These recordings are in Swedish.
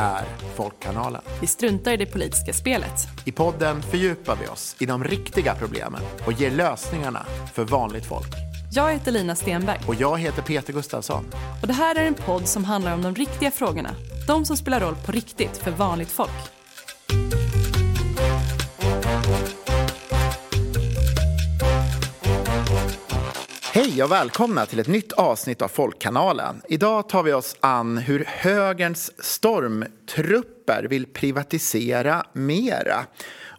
är Folkkanalen. Vi struntar i det politiska spelet. I podden fördjupar vi oss i de riktiga problemen och ger lösningarna för vanligt folk. Jag heter Lina Stenberg. Och jag heter Peter Gustafsson. Och det här är en podd som handlar om de riktiga frågorna. De som spelar roll på riktigt för vanligt folk. Hej och välkomna till ett nytt avsnitt av Folkkanalen. Idag tar vi oss an hur högerns stormtrupper vill privatisera mera.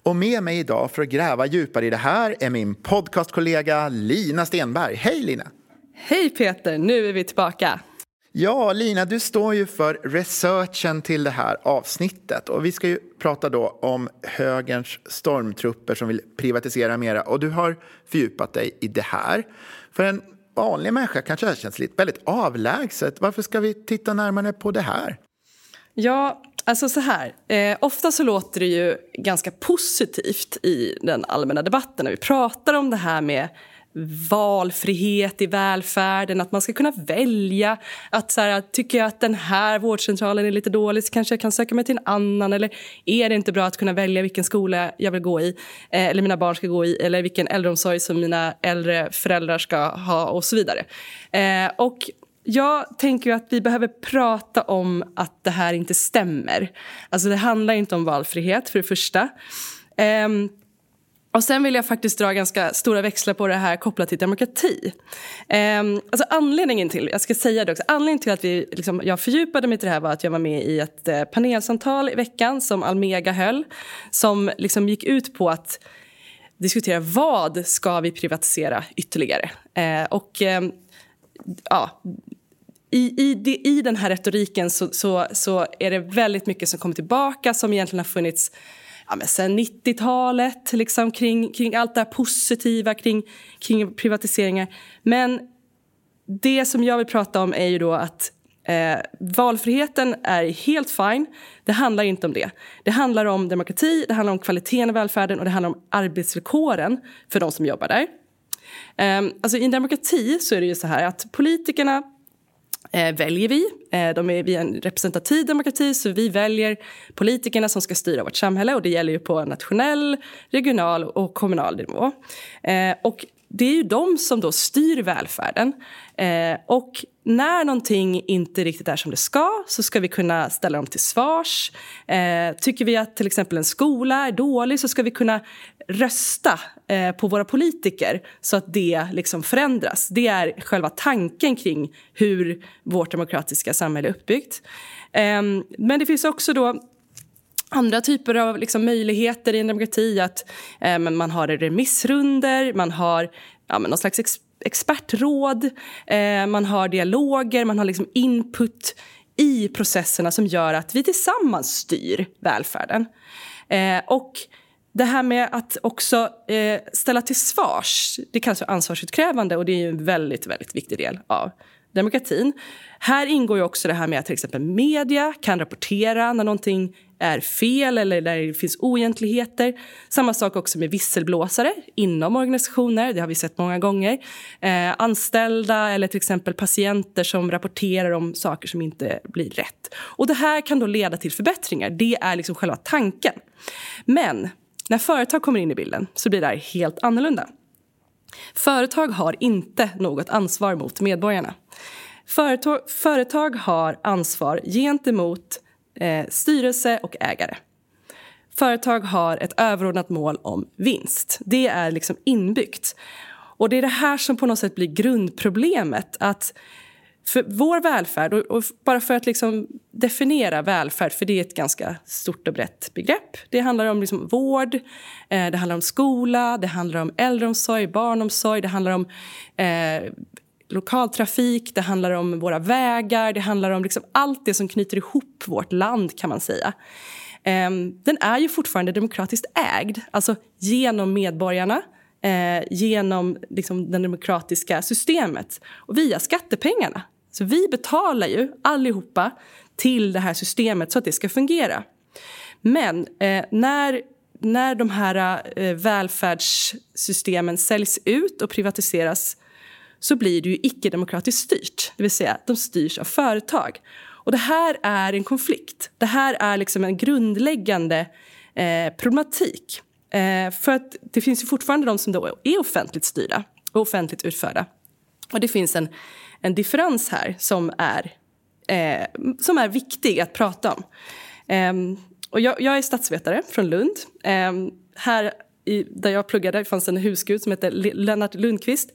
Och med mig idag för att gräva djupare i det här är min podcastkollega Lina Stenberg. Hej Lina! Hej Peter, nu är vi tillbaka. Ja, Lina, du står ju för researchen till det här avsnittet och vi ska ju prata då om högerns stormtrupper som vill privatisera mera och du har fördjupat dig i det här. För en vanlig människa kanske det känns lite väldigt avlägset. Varför ska vi titta närmare på det här? Ja, alltså så här. Eh, ofta så låter det ju ganska positivt i den allmänna debatten när vi pratar om det här med valfrihet i välfärden, att man ska kunna välja. Att så här, Tycker jag att den här vårdcentralen är lite dålig så kanske jag kan söka mig till en annan. Eller är det inte bra att kunna välja vilken skola jag vill gå i eh, eller mina barn ska gå i eller vilken äldreomsorg som mina äldre föräldrar ska ha och så vidare. Eh, och jag tänker att vi behöver prata om att det här inte stämmer. Alltså det handlar inte om valfrihet, för det första. Um, och Sen vill jag faktiskt dra ganska stora växlar på det här kopplat till demokrati. Ehm, alltså anledningen till, jag ska säga det också, anledningen till att vi, liksom, jag fördjupade mig till det här var att jag var med i ett eh, panelsamtal i veckan som Almega höll. Som liksom gick ut på att diskutera vad ska vi privatisera ytterligare. Ehm, och um, ja, i, i, i den här retoriken så, så, så är det väldigt mycket som kommer tillbaka som egentligen har funnits ja, men sen 90-talet, liksom, kring, kring allt det här positiva kring, kring privatiseringar. Men det som jag vill prata om är ju då att eh, valfriheten är helt fine. Det handlar inte om det. Det handlar om demokrati, det handlar om kvaliteten i välfärden och det handlar om arbetsvillkoren för de som jobbar där. Eh, alltså I en demokrati så är det ju så här att politikerna eh, väljer vi. Eh, de är, vi är en representativ demokrati så vi väljer politikerna som ska styra vårt samhälle och det gäller ju på nationell, regional och kommunal nivå. Eh, och det är ju de som då styr välfärden. Eh, och när någonting inte riktigt är som det ska så ska vi kunna ställa dem till svars. Eh, tycker vi att till exempel en skola är dålig så ska vi kunna rösta eh, på våra politiker så att det liksom förändras. Det är själva tanken kring hur vårt demokratiska samhälle är uppbyggt. Eh, men det finns också då andra typer av liksom möjligheter i en demokrati. Att eh, man har remissrunder, man har ja, någon slags ex expertråd, eh, man har dialoger, man har liksom input i processerna som gör att vi tillsammans styr välfärden. Eh, och det här med att också eh, ställa till svars, det kallas för ansvarsutkrävande och det är en väldigt, väldigt viktig del av demokratin. Här ingår ju också det här med att till exempel media kan rapportera när någonting är fel eller där det finns oegentligheter. Samma sak också med visselblåsare inom organisationer. Det har vi sett många gånger. Eh, anställda eller till exempel patienter som rapporterar om saker som inte blir rätt. Och Det här kan då leda till förbättringar. Det är liksom själva tanken. Men när företag kommer in i bilden så blir det här helt annorlunda. Företag har inte något ansvar mot medborgarna. Företag, företag har ansvar gentemot eh, styrelse och ägare. Företag har ett överordnat mål om vinst. Det är liksom inbyggt. Och Det är det här som på något sätt blir grundproblemet. Att för vår välfärd, och, bara för att liksom definiera välfärd, för det är ett ganska stort och brett begrepp. Det handlar om liksom vård, eh, det handlar om skola, det handlar om äldreomsorg, barnomsorg, det handlar om eh, lokaltrafik, det handlar om våra vägar, det handlar om liksom allt det som knyter ihop vårt land kan man säga. Eh, den är ju fortfarande demokratiskt ägd, alltså genom medborgarna, eh, genom liksom, det demokratiska systemet och via skattepengarna. Så vi betalar ju allihopa till det här systemet så att det ska fungera. Men eh, när, när de här eh, välfärdssystemen säljs ut och privatiseras så blir det ju icke-demokratiskt styrt. Det vill säga, de styrs av företag. Och det här är en konflikt. Det här är liksom en grundläggande eh, problematik. Eh, för att det finns ju fortfarande de som då är offentligt styrda och offentligt utförda. Och det finns en, en differens här som är, eh, som är viktig att prata om. Eh, och jag, jag, är statsvetare från Lund. Ehm, här i, där jag pluggade fanns en husgud som hette Lennart Lundqvist.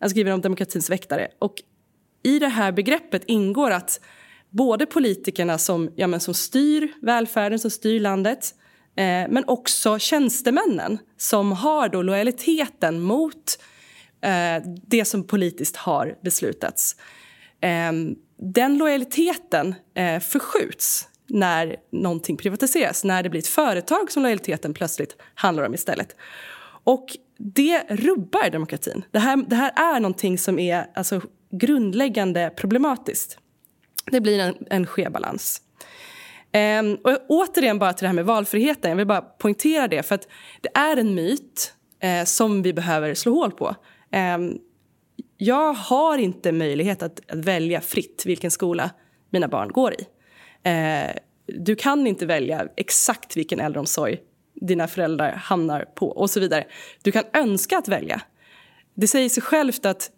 Han skriver om demokratins väktare. Och I det här begreppet ingår att både politikerna som, ja, men som styr välfärden, som styr landet eh, Eh, men också tjänstemännen som har då lojaliteten mot eh, det som politiskt har beslutats. Eh, den lojaliteten eh, förskjuts när någonting privatiseras, när det blir ett företag som lojaliteten plötsligt handlar om istället. Och det rubbar demokratin. Det här, det här är någonting som är alltså, grundläggande problematiskt. Det blir en, en skev balans. Um, och återigen bara till det här med valfriheten. Jag vill bara poängtera det. för att Det är en myt uh, som vi behöver slå hål på. Um, jag har inte möjlighet att, att, välja fritt vilken skola mina barn går i. Uh, du kan inte välja exakt vilken äldreomsorg dina föräldrar hamnar på och så vidare. Du kan önska att välja. Det säger sig självt att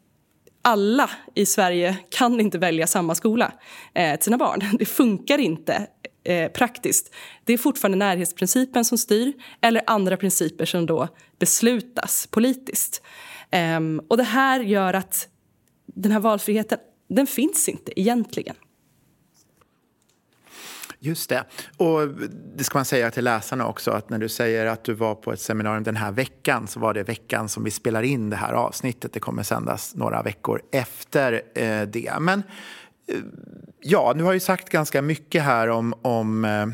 alla i Sverige kan inte välja samma skola eh, till sina barn. Det funkar inte eh, praktiskt. Det är fortfarande närhetsprincipen som styr eller andra principer som då beslutas politiskt. Ehm, och det här gör att den här valfriheten, den finns inte egentligen. Just det. Och det ska man säga till läsarna också att när du säger att du var på ett seminarium den här veckan så var det veckan som vi spelar in det här avsnittet. Det kommer sändas några veckor efter eh, det. Men ja, nu har jag sagt ganska mycket här om, om eh,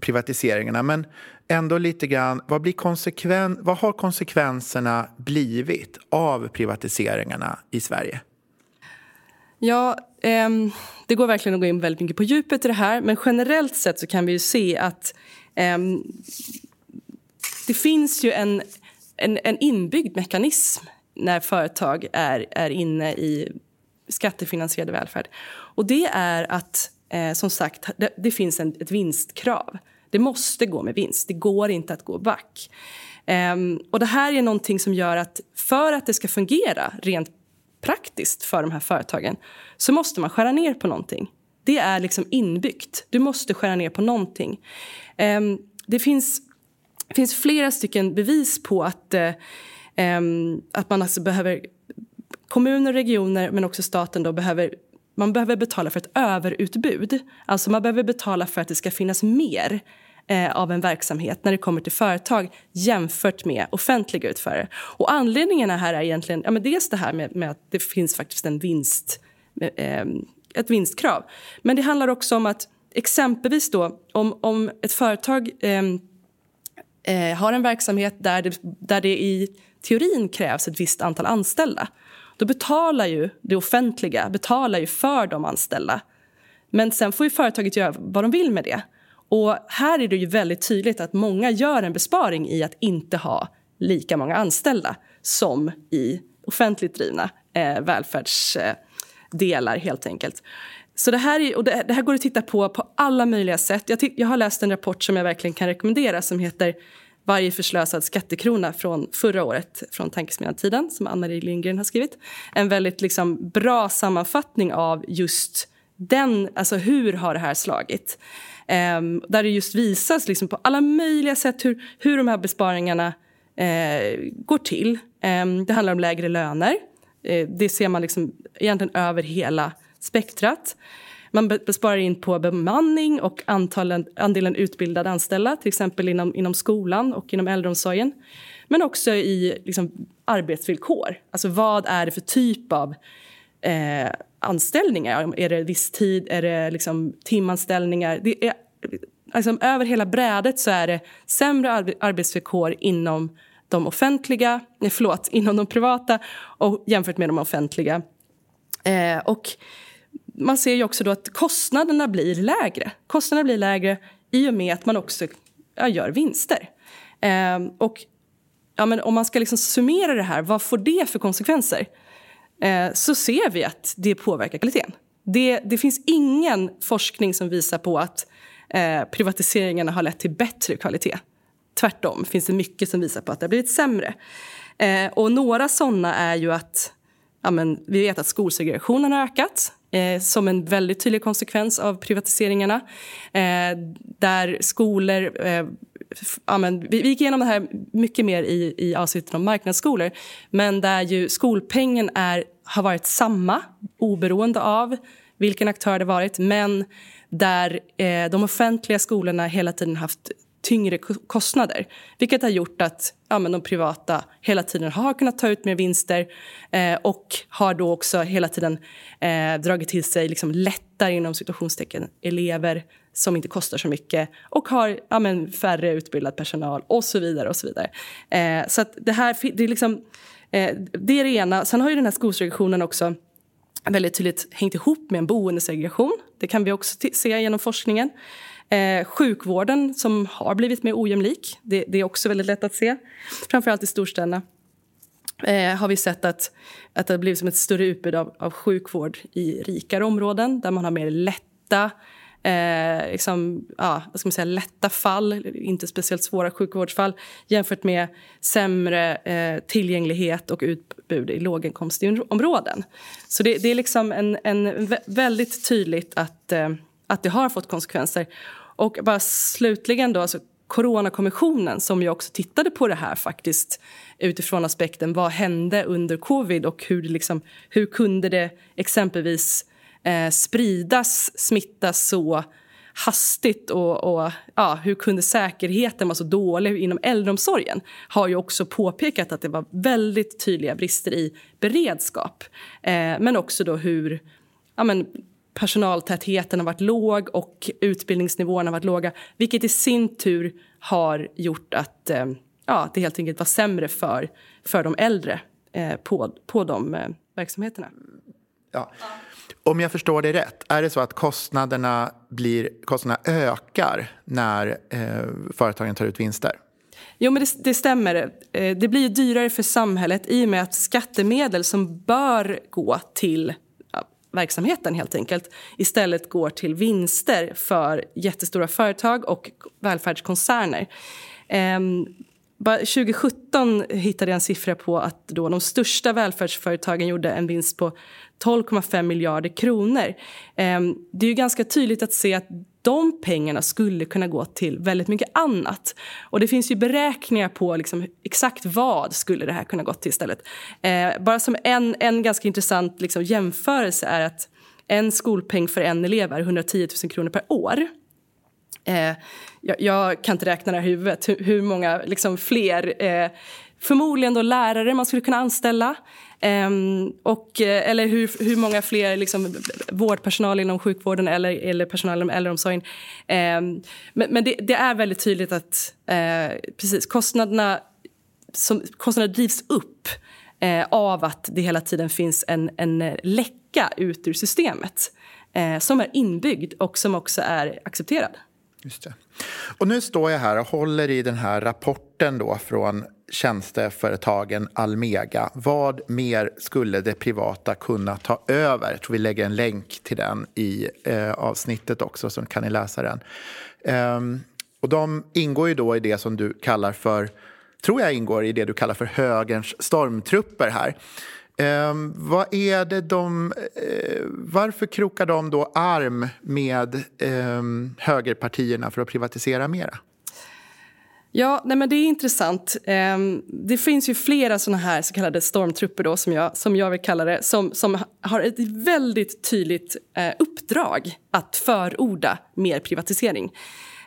privatiseringarna men ändå lite grann, vad, blir konsekven, vad har konsekvenserna blivit av privatiseringarna i Sverige? Ja, eh, det går verkligen att gå in väldigt mycket på djupet i det här. Men generellt sett så kan vi ju se att eh, det finns ju en, en, en, inbyggd mekanism när företag är, är inne i skattefinansierad välfärd. Och det är att, eh, som sagt, det, det finns en, ett vinstkrav. Det måste gå med vinst. Det går inte att gå back. Um, och det här är någonting som gör att för att det ska fungera rent praktiskt för de här företagen så måste man skära ner på någonting. Det är liksom inbyggt. Du måste skära ner på någonting. Um, det finns, finns flera stycken bevis på att, um, att man alltså behöver... Kommuner, och regioner men också staten då behöver man behöver betala för ett överutbud. Alltså man behöver betala för att det ska finnas mer eh, av en verksamhet när det kommer till företag jämfört med offentliga utförare. Och anledningarna här är egentligen ja, men dels det här med, med att det finns faktiskt en vinst, eh, eh ett vinstkrav. Men det handlar också om att exempelvis då om, om ett företag ehm, eh, har en verksamhet där det, där det i teorin krävs ett visst antal anställda då betalar ju det offentliga betalar ju för de anställda. Men sen får ju företaget göra vad de vill med det. Och här är det ju väldigt tydligt att många gör en besparing i att inte ha lika många anställda som i offentligt drivna eh, välfärdsdelar, eh, helt enkelt. Så det här, är, och det, det, här går att titta på på alla möjliga sätt. Jag, jag har läst en rapport som jag verkligen kan rekommendera som heter varje förslösad skattekrona från förra året från Tankesmedjan-tiden som Ann-Marie Lindgren har skrivit. En väldigt liksom, bra sammanfattning av just den, alltså hur har det här slagit? Um, där det just visas liksom på alla möjliga sätt hur, hur de här besparingarna uh, går till. Um, det handlar om lägre löner. Uh, det ser man liksom egentligen över hela spektrat. Man besparar in på bemanning och antalen, andelen utbildade anställda till exempel inom, inom skolan och inom äldreomsorgen. Men också i liksom, arbetsvillkor. Alltså vad är det för typ av eh, anställningar. Är det visstid? Är det liksom timanställningar? Det är, liksom, över hela brädet så är det sämre arbetsvillkor inom de offentliga, nej, förlåt, inom de privata och jämfört med de offentliga. Eh, och man ser ju också då att kostnaderna blir lägre. Kostnaderna blir lägre i och med att man också ja, gör vinster. Eh, och ja, men om man ska liksom summera det här, vad får det för konsekvenser? Eh, så ser vi att det påverkar kvaliteten. Det, det finns ingen forskning som visar på att eh, privatiseringarna har lett till bättre kvalitet. Tvärtom finns det mycket som visar på att det har blivit sämre. Eh, och några sådana är ju att ja, men, vi vet att skolsegregationen har ökat eh, som en väldigt tydlig konsekvens av privatiseringarna. Eh, där skolor... Eh, ja, men, vi, vi gick igenom det här mycket mer i, i avsnittet om marknadsskolor. Men där ju skolpengen är, har varit samma oberoende av vilken aktör det varit men där eh, de offentliga skolorna hela tiden haft tyngre kostnader. Vilket har gjort att ja, men de privata hela tiden har kunnat ta ut mer vinster eh, och har då också hela tiden eh, dragit till sig liksom lättare inom situationstecken elever som inte kostar så mycket och har ja, men, färre utbildad personal och så vidare. och Så vidare. Eh, så det här det är, liksom, eh, det är det ena. Sen har ju den här skolsegregationen också väldigt tydligt hängt ihop med en boendesegregation. Det kan vi också se genom forskningen. Eh, sjukvården som har blivit mer ojämlik, det, det, är också väldigt lätt att se. Framförallt i storstäderna eh, har vi sett att, att det har blivit som ett större utbud av, av sjukvård i rikare områden där man har mer lätta eh, liksom, ja, vad ska man säga, lätta fall, inte speciellt svåra sjukvårdsfall jämfört med sämre eh, tillgänglighet och utbud i låginkomstområden. Så det, det är liksom en, en väldigt tydligt att eh, att det har fått konsekvenser. Och bara slutligen då, alltså Coronakommissionen som ju också tittade på det här faktiskt utifrån aspekten vad hände under covid och hur, det liksom, hur kunde det exempelvis eh, spridas, smittas så hastigt och, och, ja, hur kunde säkerheten vara så dålig inom äldreomsorgen har ju också påpekat att det var väldigt tydliga brister i beredskap. Eh, men också då hur ja, men, personaltätheten har varit låg och utbildningsnivåerna har varit låga vilket i sin tur har gjort att eh, ja, det helt enkelt var sämre för, för de äldre eh, på, på de eh, verksamheterna. Ja. Om jag förstår det rätt, är det så att kostnaderna, blir, kostnaderna ökar när eh, företagen tar ut vinster? Jo, men det, det stämmer. Det blir dyrare för samhället i och med att skattemedel som bör gå till verksamheten helt enkelt istället går till vinster för jättestora företag och välfärdskoncerner. Ehm, um, 2017 hittade jag en siffra på att då de största välfärdsföretagen gjorde en vinst på 12,5 miljarder kronor. Ehm, det är ju ganska tydligt att se att de pengarna skulle kunna gå till väldigt mycket annat. Och det finns ju beräkningar på liksom exakt vad skulle det här kunna gå till istället. Eh, bara som en, en ganska intressant liksom jämförelse är att en skolpeng för en elev är 110 000 kronor per år. Eh, jag, jag, kan inte räkna det här i huvudet, hur, hur många liksom, fler eh, förmodligen då lärare man skulle kunna anställa. Um, och, eh, eller hur, hur många fler liksom, vårdpersonal inom sjukvården eller, eller personal inom äldreomsorgen. Um, men men det, det, är väldigt tydligt att uh, precis, kostnaderna, som, kostnaderna drivs upp uh, av att det hela tiden finns en, en läcka ut ur systemet uh, som är inbyggd och som också är accepterad. Just det. Och nu står jag här och håller i den här rapporten då från tjänsteföretagen Almega. Vad mer skulle det privata kunna ta över? Jag tror vi lägger en länk till den i eh, avsnittet också, så kan ni läsa den. Um, och de ingår ju då i det som du kallar för, tror jag ingår i det du kallar för högerns stormtrupper här. Eh, vad är det de, eh, varför krokar de då arm med eh, högerpartierna för att privatisera mera? Ja, nej men det är intressant. Ehm, det finns ju flera såna här så kallade stormtrupper då, som, jag, som jag vill kalla det som, som har ett väldigt tydligt eh, uppdrag att förorda mer privatisering.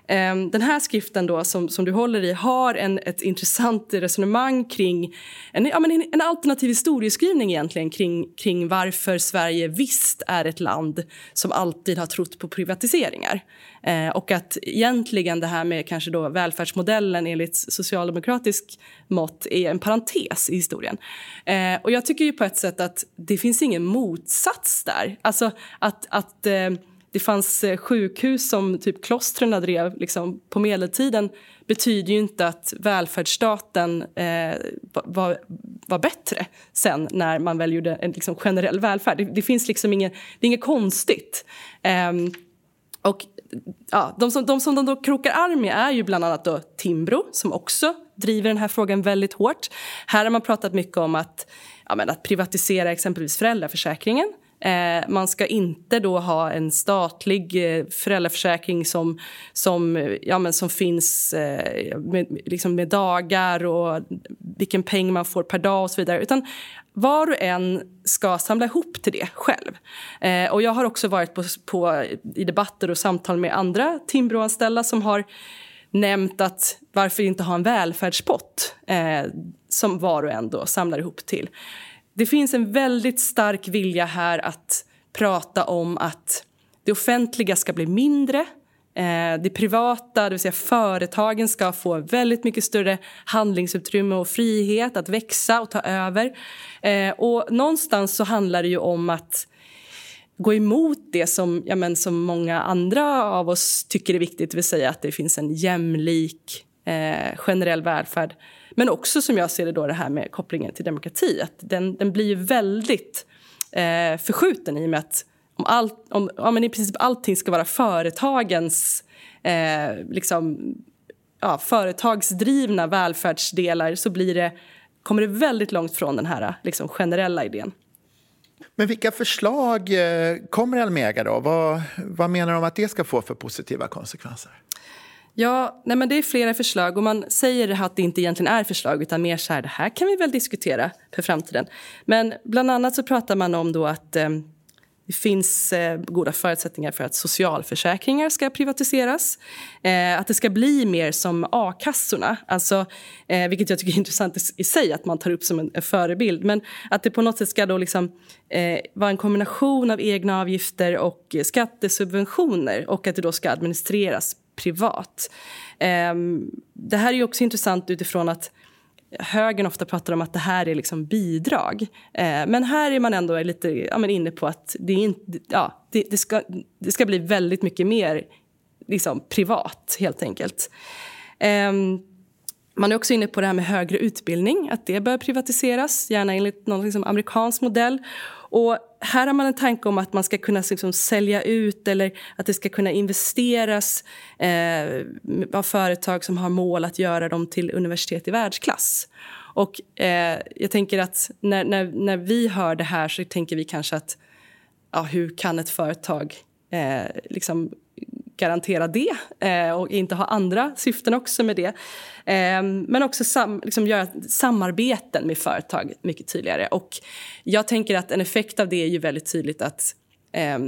Ehm, den här skriften då, som, som du håller i har en, ett intressant resonemang kring en, ja, men en, alternativ historieskrivning egentligen kring, kring varför Sverige visst är ett land som alltid har trott på privatiseringar. Eh, och att egentligen det här med kanske då välfärdsmodellen enligt socialdemokratisk mått är en parentes i historien. Eh, och jag tycker ju på ett sätt att det finns ingen motsats där. Alltså att, att eh, det fanns eh, sjukhus som typ klostren drev liksom, på medeltiden betyder ju inte att välfärdsstaten eh, var, var bättre sen när man väl gjorde en liksom, generell välfärd. Det, det finns liksom inget, det är inget konstigt. Eh, och ja, de som de, som de då krokar arm med är ju bland annat då Timbro som också driver den här frågan väldigt hårt. Här har man pratat mycket om att, ja, men att privatisera exempelvis föräldraförsäkringen. Eh, man ska inte då ha en statlig eh, föräldraförsäkring som, som, ja, men som finns eh, med, liksom med dagar och vilken peng man får per dag och så vidare. Utan var och en ska samla ihop till det själv. Eh, och jag har också varit på, på, i debatter och samtal med andra Timbroanställda som har nämnt att varför inte ha en välfärdspott eh, som var och en då samlar ihop till. Det finns en väldigt stark vilja här att prata om att det offentliga ska bli mindre. Eh, det privata, det vill säga företagen, ska få väldigt mycket större handlingsutrymme och frihet att växa och ta över. Eh, och någonstans så handlar det ju om att gå emot det som, ja, men, som många andra av oss tycker är viktigt, det vill säga att det finns en jämlik eh, generell välfärd men också som jag ser det då det här med kopplingen till demokrati. Att den, den blir ju väldigt eh, förskjuten i och med att om, all, om ja, men i princip allting ska vara företagens eh, liksom, ja, företagsdrivna välfärdsdelar så blir det, kommer det väldigt långt från den här liksom, generella idén. Men vilka förslag eh, kommer Almega då? Vad, vad menar de att det ska få för positiva konsekvenser? Ja, nej men det är flera förslag och man säger att det inte egentligen är förslag utan mer så här, det här kan vi väl diskutera för framtiden. Men bland annat så pratar man om då att eh, det finns eh, goda förutsättningar för att socialförsäkringar ska privatiseras. Eh, att det ska bli mer som a-kassorna, alltså, eh, vilket jag tycker är intressant i sig att man tar upp som en, en förebild. Men att det på något sätt ska då liksom, eh, vara en kombination av egna avgifter och eh, skattesubventioner och att det då ska administreras privat. Um, det här är också intressant utifrån att högern ofta pratar om att det här är liksom bidrag. Ehm, men här är man ändå lite ja, men inne på att det, är inte, ja, det, det, ska, det ska bli väldigt mycket mer liksom, privat, helt enkelt. Ehm, man är också inne på det här med högre utbildning, att det bör privatiseras, gärna enligt någon liksom amerikansk modell. Och här har man en tanke om att man ska kunna liksom sälja ut eller att det ska kunna investeras eh, av företag som har mål att göra dem till universitet i världsklass. Och eh, jag tänker att när, när, när vi hör det här så tänker vi kanske att ja, hur kan ett företag eh, liksom garantera det eh, och inte ha andra syften också med det. Eh, men också sam, liksom göra samarbeten med företag mycket tydligare. Och jag tänker att en effekt av det är ju väldigt tydligt att eh,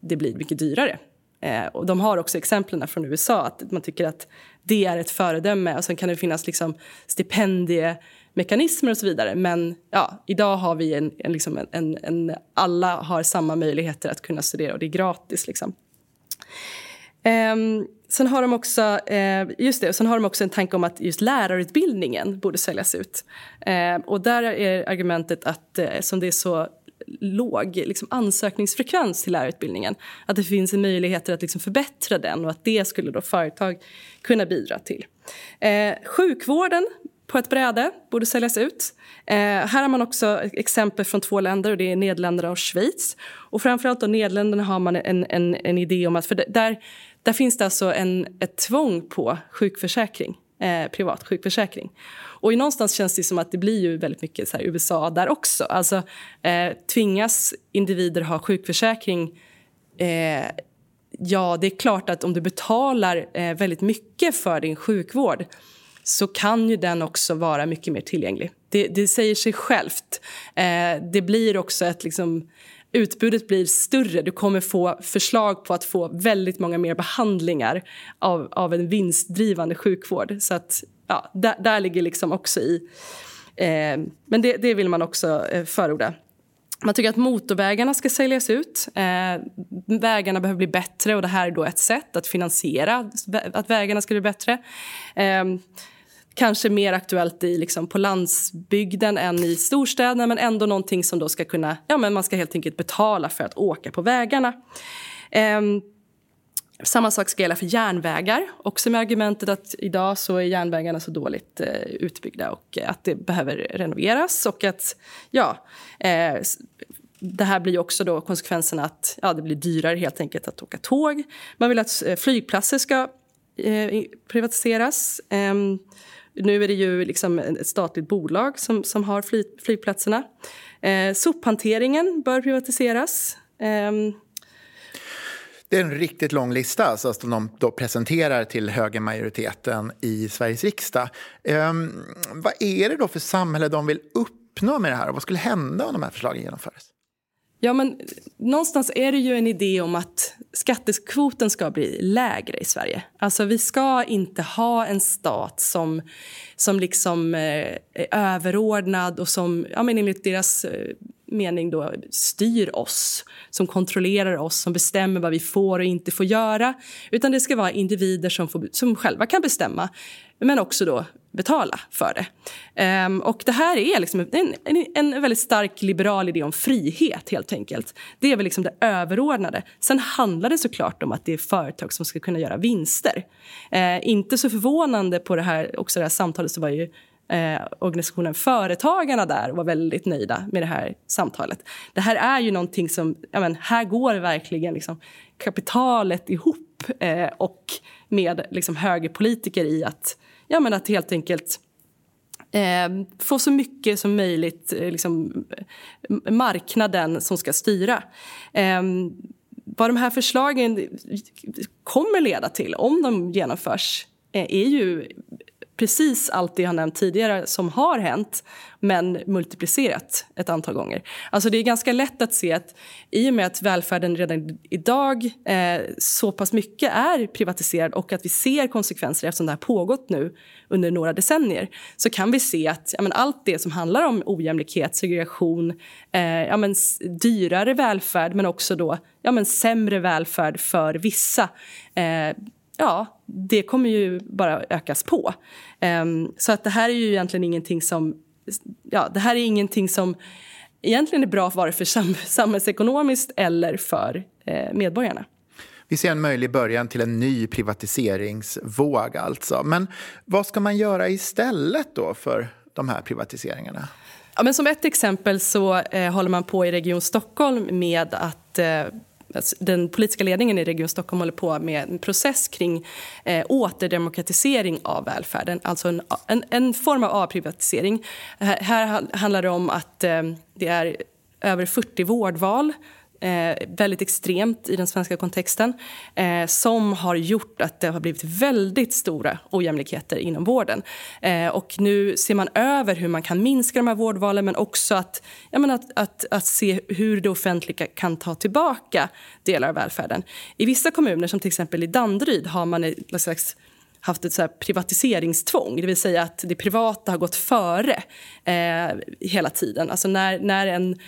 det blir mycket dyrare. Eh, och de har också exemplen från USA att man tycker att det är ett föredöme och sen kan det finnas liksom stipendiemekanismer och så vidare. Men ja, idag har vi en, en, liksom en, en, alla har samma möjligheter att kunna studera och det är gratis. Liksom. Um, sen har de också, uh, just det, sen har de också en tanke om att just lärarutbildningen borde säljas ut. Uh, och där är argumentet att uh, som det är så låg liksom, ansökningsfrekvens till lärarutbildningen att det finns en möjlighet att liksom, förbättra den och att det skulle då företag kunna bidra till. Eh, sjukvården på ett bräde borde säljas ut. Eh, här har man också exempel från två länder, och det är Nederländerna och Schweiz. Och framförallt då Nederländerna har man en, en, en idé om att... För där, där finns det alltså en, ett tvång på sjukförsäkring, eh, privat sjukförsäkring. Och någonstans känns det som att det blir ju väldigt mycket så här USA där också. Alltså, eh, tvingas individer ha sjukförsäkring eh, Ja, det är klart att om du betalar eh, väldigt mycket för din sjukvård så kan ju den också vara mycket mer tillgänglig. Det, det säger sig självt. Eh, det blir också ett liksom, utbudet blir större. Du kommer få förslag på att få väldigt många mer behandlingar av, av en vinstdrivande sjukvård. Så att, ja, där, där ligger liksom också i... Eh, men det, det, vill man också eh, förorda. Man tycker att motorvägarna ska säljas ut. Eh, vägarna behöver bli bättre och det här är då ett sätt att finansiera att vägarna ska bli bättre. Eh, Kanske mer aktuellt i, liksom, på landsbygden än i storstäderna men ändå någonting som då ska kunna... Ja, men man ska helt enkelt betala för att åka på vägarna. Um, samma sak ska gälla för järnvägar, också med argumentet att idag så är järnvägarna så dåligt eh, utbyggda och att det behöver renoveras. Och att, ja, eh, det här blir också då konsekvensen att ja, det blir dyrare helt enkelt att åka tåg. Man vill att eh, flygplatser ska eh, privatiseras. Ehm, nu är det ju liksom ett statligt bolag som, som har fly, flygplatserna. Eh, sophanteringen bör privatiseras. Eh, det är en riktigt lång lista alltså, som de då presenterar till högermajoriteten i Sveriges riksdag. Eh, vad är det då för samhälle de vill uppnå med det här? Och vad skulle hända om de här förslagen genomfördes? Ja, men någonstans är det ju en idé om att skattekvoten ska bli lägre i Sverige. Alltså, vi ska inte ha en stat som, som liksom eh, är överordnad och som ja, men enligt deras eh, mening då styr oss, som kontrollerar oss, som bestämmer vad vi får och inte får göra. Utan det ska vara individer som, får, som själva kan bestämma, men också då betala för det. Um, och det här är liksom en, en, en, väldigt stark liberal idé om frihet, helt enkelt. Det är väl liksom det överordnade. Sen handlar det såklart om att det är företag som ska kunna göra vinster. Uh, inte så förvånande på det här, också det här samtalet så var ju eh, organisationen Företagarna där och var väldigt nöjda med det här samtalet. Det här är ju någonting som, ja men, här går verkligen liksom kapitalet ihop eh, och med liksom högerpolitiker i att, ja men att helt enkelt Eh, få så mycket som möjligt, eh, liksom, marknaden som ska styra. Eh, vad de här förslagen kommer leda till, om de genomförs eh, är ju precis allt det jag har nämnt tidigare som har hänt men multiplicerat ett antal gånger. Alltså det är ganska lätt att se att i och med att välfärden redan idag eh, så pass mycket är privatiserad och att vi ser konsekvenser eftersom det har pågått nu under några decennier så kan vi se att ja, men allt det som handlar om ojämlikhet, segregation, eh, ja, men dyrare välfärd men också då ja, men sämre välfärd för vissa eh, ja, det kommer ju bara ökas på. Um, så att det här är ju egentligen ingenting som... Ja, det här är ingenting som egentligen är bra vare för sam samhällsekonomiskt eller för eh, medborgarna. Vi ser en möjlig början till en ny privatiseringsvåg. alltså. Men vad ska man göra istället då för de här privatiseringarna? Ja, men som ett exempel så eh, håller man på i Region Stockholm med att eh, Alltså, den politiska ledningen i Region Stockholm håller på med en process kring eh, återdemokratisering av välfärden, alltså en, en, en form av avprivatisering. Här, här handlar det om att eh, det är över 40 vårdval eh, väldigt extremt i den svenska kontexten eh, som har gjort att det har blivit väldigt stora ojämlikheter inom vården. Eh, och nu ser man över hur man kan minska de här vårdvalen men också att, jag menar, att, att, att se hur det offentliga kan ta tillbaka delar av välfärden. I vissa kommuner, som till exempel i Danderyd, har man ett slags haft ett så privatiseringstvång. Det vill säga att det privata har gått före eh, hela tiden. Alltså när, när en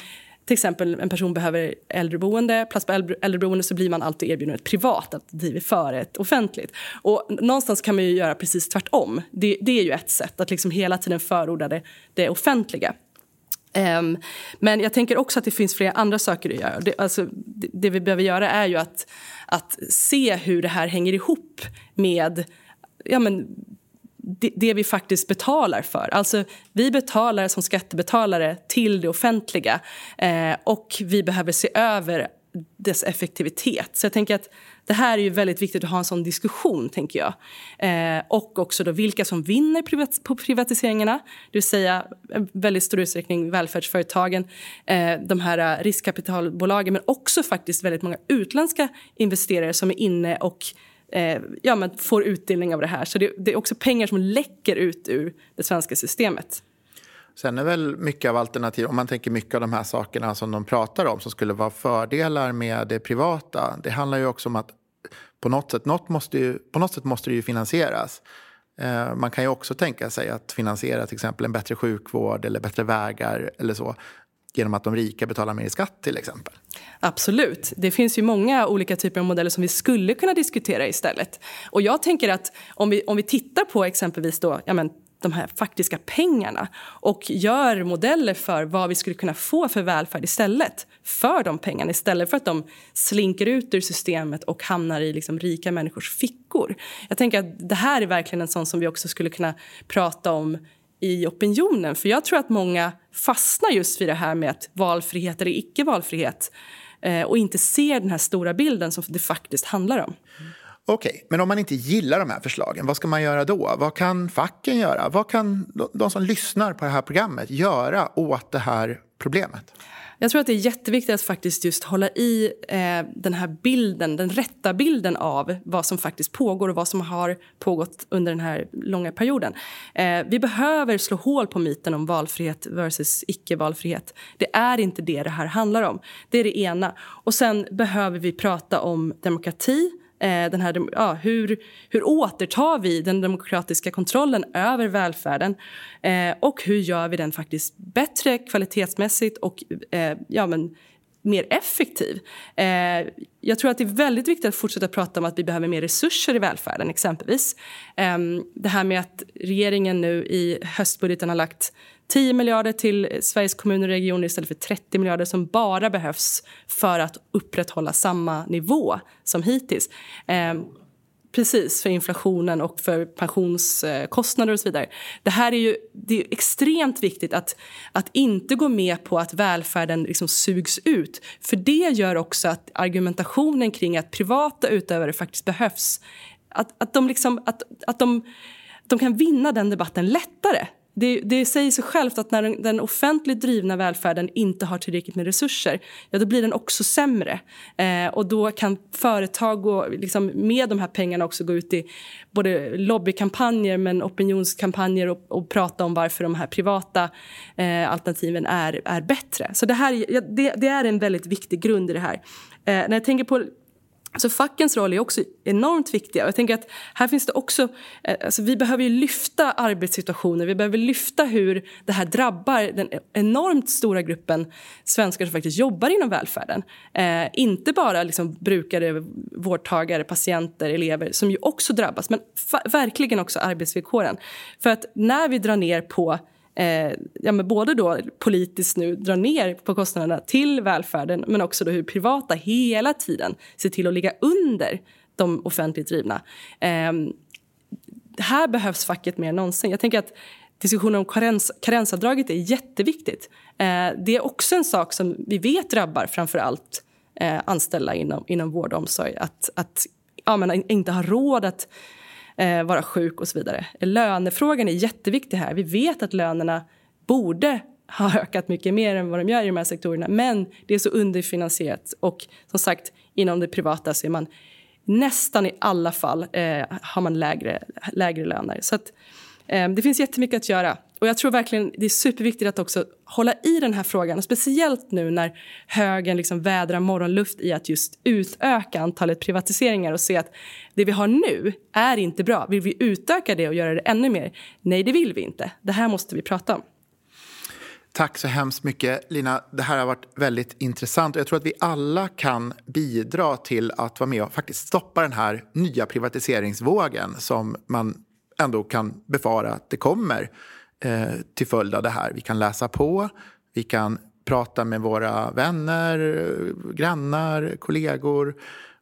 till exempel en person behöver äldreboende, plats på äldreboende så blir man alltid erbjuden ett privat alternativ före ett offentligt. Och någonstans kan man ju göra precis tvärtom. Det, det är ju ett sätt, att liksom hela tiden förorda det, det offentliga. Um, men jag tänker också att det finns flera andra saker att göra. Det, alltså, det, det, vi behöver göra är ju att, att se hur det här hänger ihop med ja, men, det, det, vi faktiskt betalar för. Alltså, vi betalar som skattebetalare till det offentliga eh, och vi behöver se över dess effektivitet. Så jag tänker att det här är ju väldigt viktigt att ha en sån diskussion, tänker jag. Eh, och också då vilka som vinner privat på privatiseringarna, det vill säga i väldigt stor utsträckning välfärdsföretagen, eh, de här eh, riskkapitalbolagen, men också faktiskt väldigt många utländska investerare som är inne och eh, ja, men får utdelning av det här. Så det, det, är också pengar som läcker ut ur det svenska systemet. Sen är väl mycket av alternativ, om man tänker mycket av de här sakerna som de pratar om som skulle vara fördelar med det privata. Det handlar ju också om att på något sätt, något måste, ju, på något sätt måste det ju finansieras. Eh, man kan ju också tänka sig att finansiera till exempel en bättre sjukvård eller bättre vägar eller så genom att de rika betalar mer i skatt till exempel. Absolut. Det finns ju många olika typer av modeller som vi skulle kunna diskutera istället. Och jag tänker att om vi, om vi tittar på exempelvis då, ja men, de här faktiska pengarna och gör modeller för vad vi skulle kunna få för välfärd istället för de pengarna istället för att de slinker ut ur systemet och hamnar i liksom rika människors fickor. Jag tänker att det här är verkligen en sån som vi också skulle kunna prata om i opinionen. För jag tror att många fastnar just vid det här med att valfrihet eller icke valfrihet eh, och inte ser den här stora bilden som det faktiskt handlar om. Okej, okay, men om man inte gillar de här förslagen, vad ska man göra då? Vad kan facken göra? Vad kan de som lyssnar på det här programmet göra åt det här problemet? Jag tror att det är jätteviktigt att faktiskt just hålla i eh, den här bilden, den rätta bilden av vad som faktiskt pågår och vad som har pågått under den här långa perioden. Eh, vi behöver slå hål på myten om valfrihet versus icke-valfrihet. Det är inte det det här handlar om. Det är det ena. Och sen behöver vi prata om demokrati, Eh, den här, ja, hur, hur återtar vi den demokratiska kontrollen över välfärden? Eh, och hur gör vi den faktiskt bättre kvalitetsmässigt och eh, ja, men, mer effektiv. Eh, jag tror att det är väldigt viktigt att fortsätta prata om att vi behöver mer resurser i välfärden. exempelvis. Eh, det här med att regeringen nu i höstbudgeten har lagt 10 miljarder till Sveriges kommuner och regioner istället för 30 miljarder som bara behövs för att upprätthålla samma nivå som hittills. Eh, Precis, för inflationen och för pensionskostnader och så vidare. Det här är ju det är extremt viktigt att, att inte gå med på att välfärden liksom sugs ut. För det gör också att argumentationen kring att privata utövare faktiskt behövs, att, att, de, liksom, att, att de, de kan vinna den debatten lättare det, det säger sig självt att när den, den offentligt drivna välfärden inte har tillräckligt med resurser, ja, då blir den också sämre. Eh, och då kan företag gå, liksom, med de här pengarna också gå ut i både lobbykampanjer men opinionskampanjer och, och prata om varför de här privata eh, alternativen är, är bättre. Så det, här, ja, det, det, är en väldigt viktig grund i det här. Eh, när jag tänker på så fackens roll är också enormt viktig. Jag tänker att här finns det också, eh, alltså vi behöver lyfta arbetssituationer, vi behöver lyfta hur det här drabbar den enormt stora gruppen svenskar som faktiskt jobbar inom välfärden. Eh, inte bara liksom brukare, vårdtagare, patienter, elever som ju också drabbas, men verkligen också arbetsvillkoren. För att när vi drar ner på eh, ja, men både då politiskt nu drar ner på kostnaderna till välfärden men också då hur privata hela tiden ser till att ligga under de offentligt drivna. Eh, här behövs facket mer än någonsin. Jag tänker att diskussionen om karens, karensavdraget är jätteviktigt. Eh, det är också en sak som vi vet drabbar framför allt eh, anställda inom, inom vård och omsorg. Att, att ja, men inte ha råd att eh, vara sjuk och så vidare. Lönefrågan är jätteviktig här. Vi vet att lönerna borde ha ökat mycket mer än vad de gör i de här sektorerna. Men det är så underfinansierat och som sagt inom det privata så är man nästan i alla fall eh, har man lägre, lägre löner. Så att, eh, det finns jättemycket att göra. Och jag tror verkligen det är superviktigt att också hålla i den här frågan. Speciellt nu när högern liksom vädrar morgonluft i att just utöka antalet privatiseringar och se att det vi har nu är inte bra. Vill vi utöka det och göra det ännu mer? Nej, det vill vi inte. Det här måste vi prata om. Tack så hemskt mycket, Lina. Det här har varit väldigt intressant. Jag tror att vi alla kan bidra till att vara med och faktiskt stoppa den här nya privatiseringsvågen som man ändå kan befara att det kommer eh, till följd av det här. Vi kan läsa på, vi kan prata med våra vänner, grannar, kollegor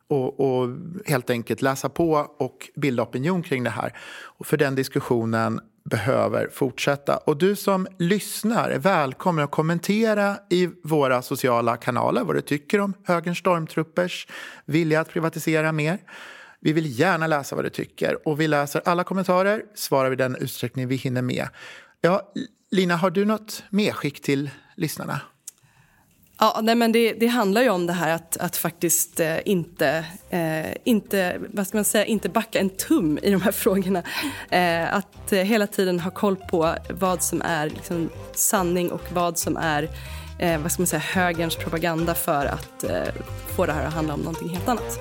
och, och, helt enkelt läsa på och bilda opinion kring det här. Och för den diskussionen behöver fortsätta. Och du som lyssnar är välkommen att kommentera i våra sociala kanaler vad du tycker om högerns stormtruppers vilja att privatisera mer. Vi vill gärna läsa vad du tycker och vi läser alla kommentarer, svarar vi den utsträckning vi hinner med. Ja, Lina, har du något medskick till lyssnarna? Ja, nej, men det, det, handlar ju om det här att, att faktiskt eh, inte, eh, inte, vad ska man säga, inte backa en tum i de här frågorna. Eh, att eh, hela tiden ha koll på vad som är liksom, sanning och vad som är eh, vad ska man säga, högerns propaganda för att eh, få det här att handla om någonting helt annat.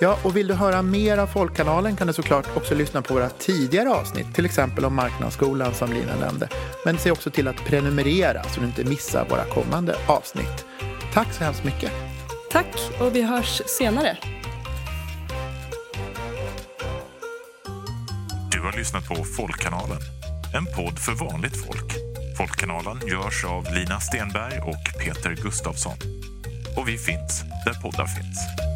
Ja, och vill du höra mer av Folkkanalen kan du såklart också lyssna på våra tidigare avsnitt, till exempel om Marknadsskolan som Lina nämnde. Men se också till att prenumerera så du inte missar våra kommande avsnitt. Tack så hemskt mycket. Tack, och vi hörs senare. Du har lyssnat på Folkkanalen en podd för vanligt folk. Folkkanalen görs av Lina Stenberg och Peter Gustafsson. Och vi finns där poddar finns.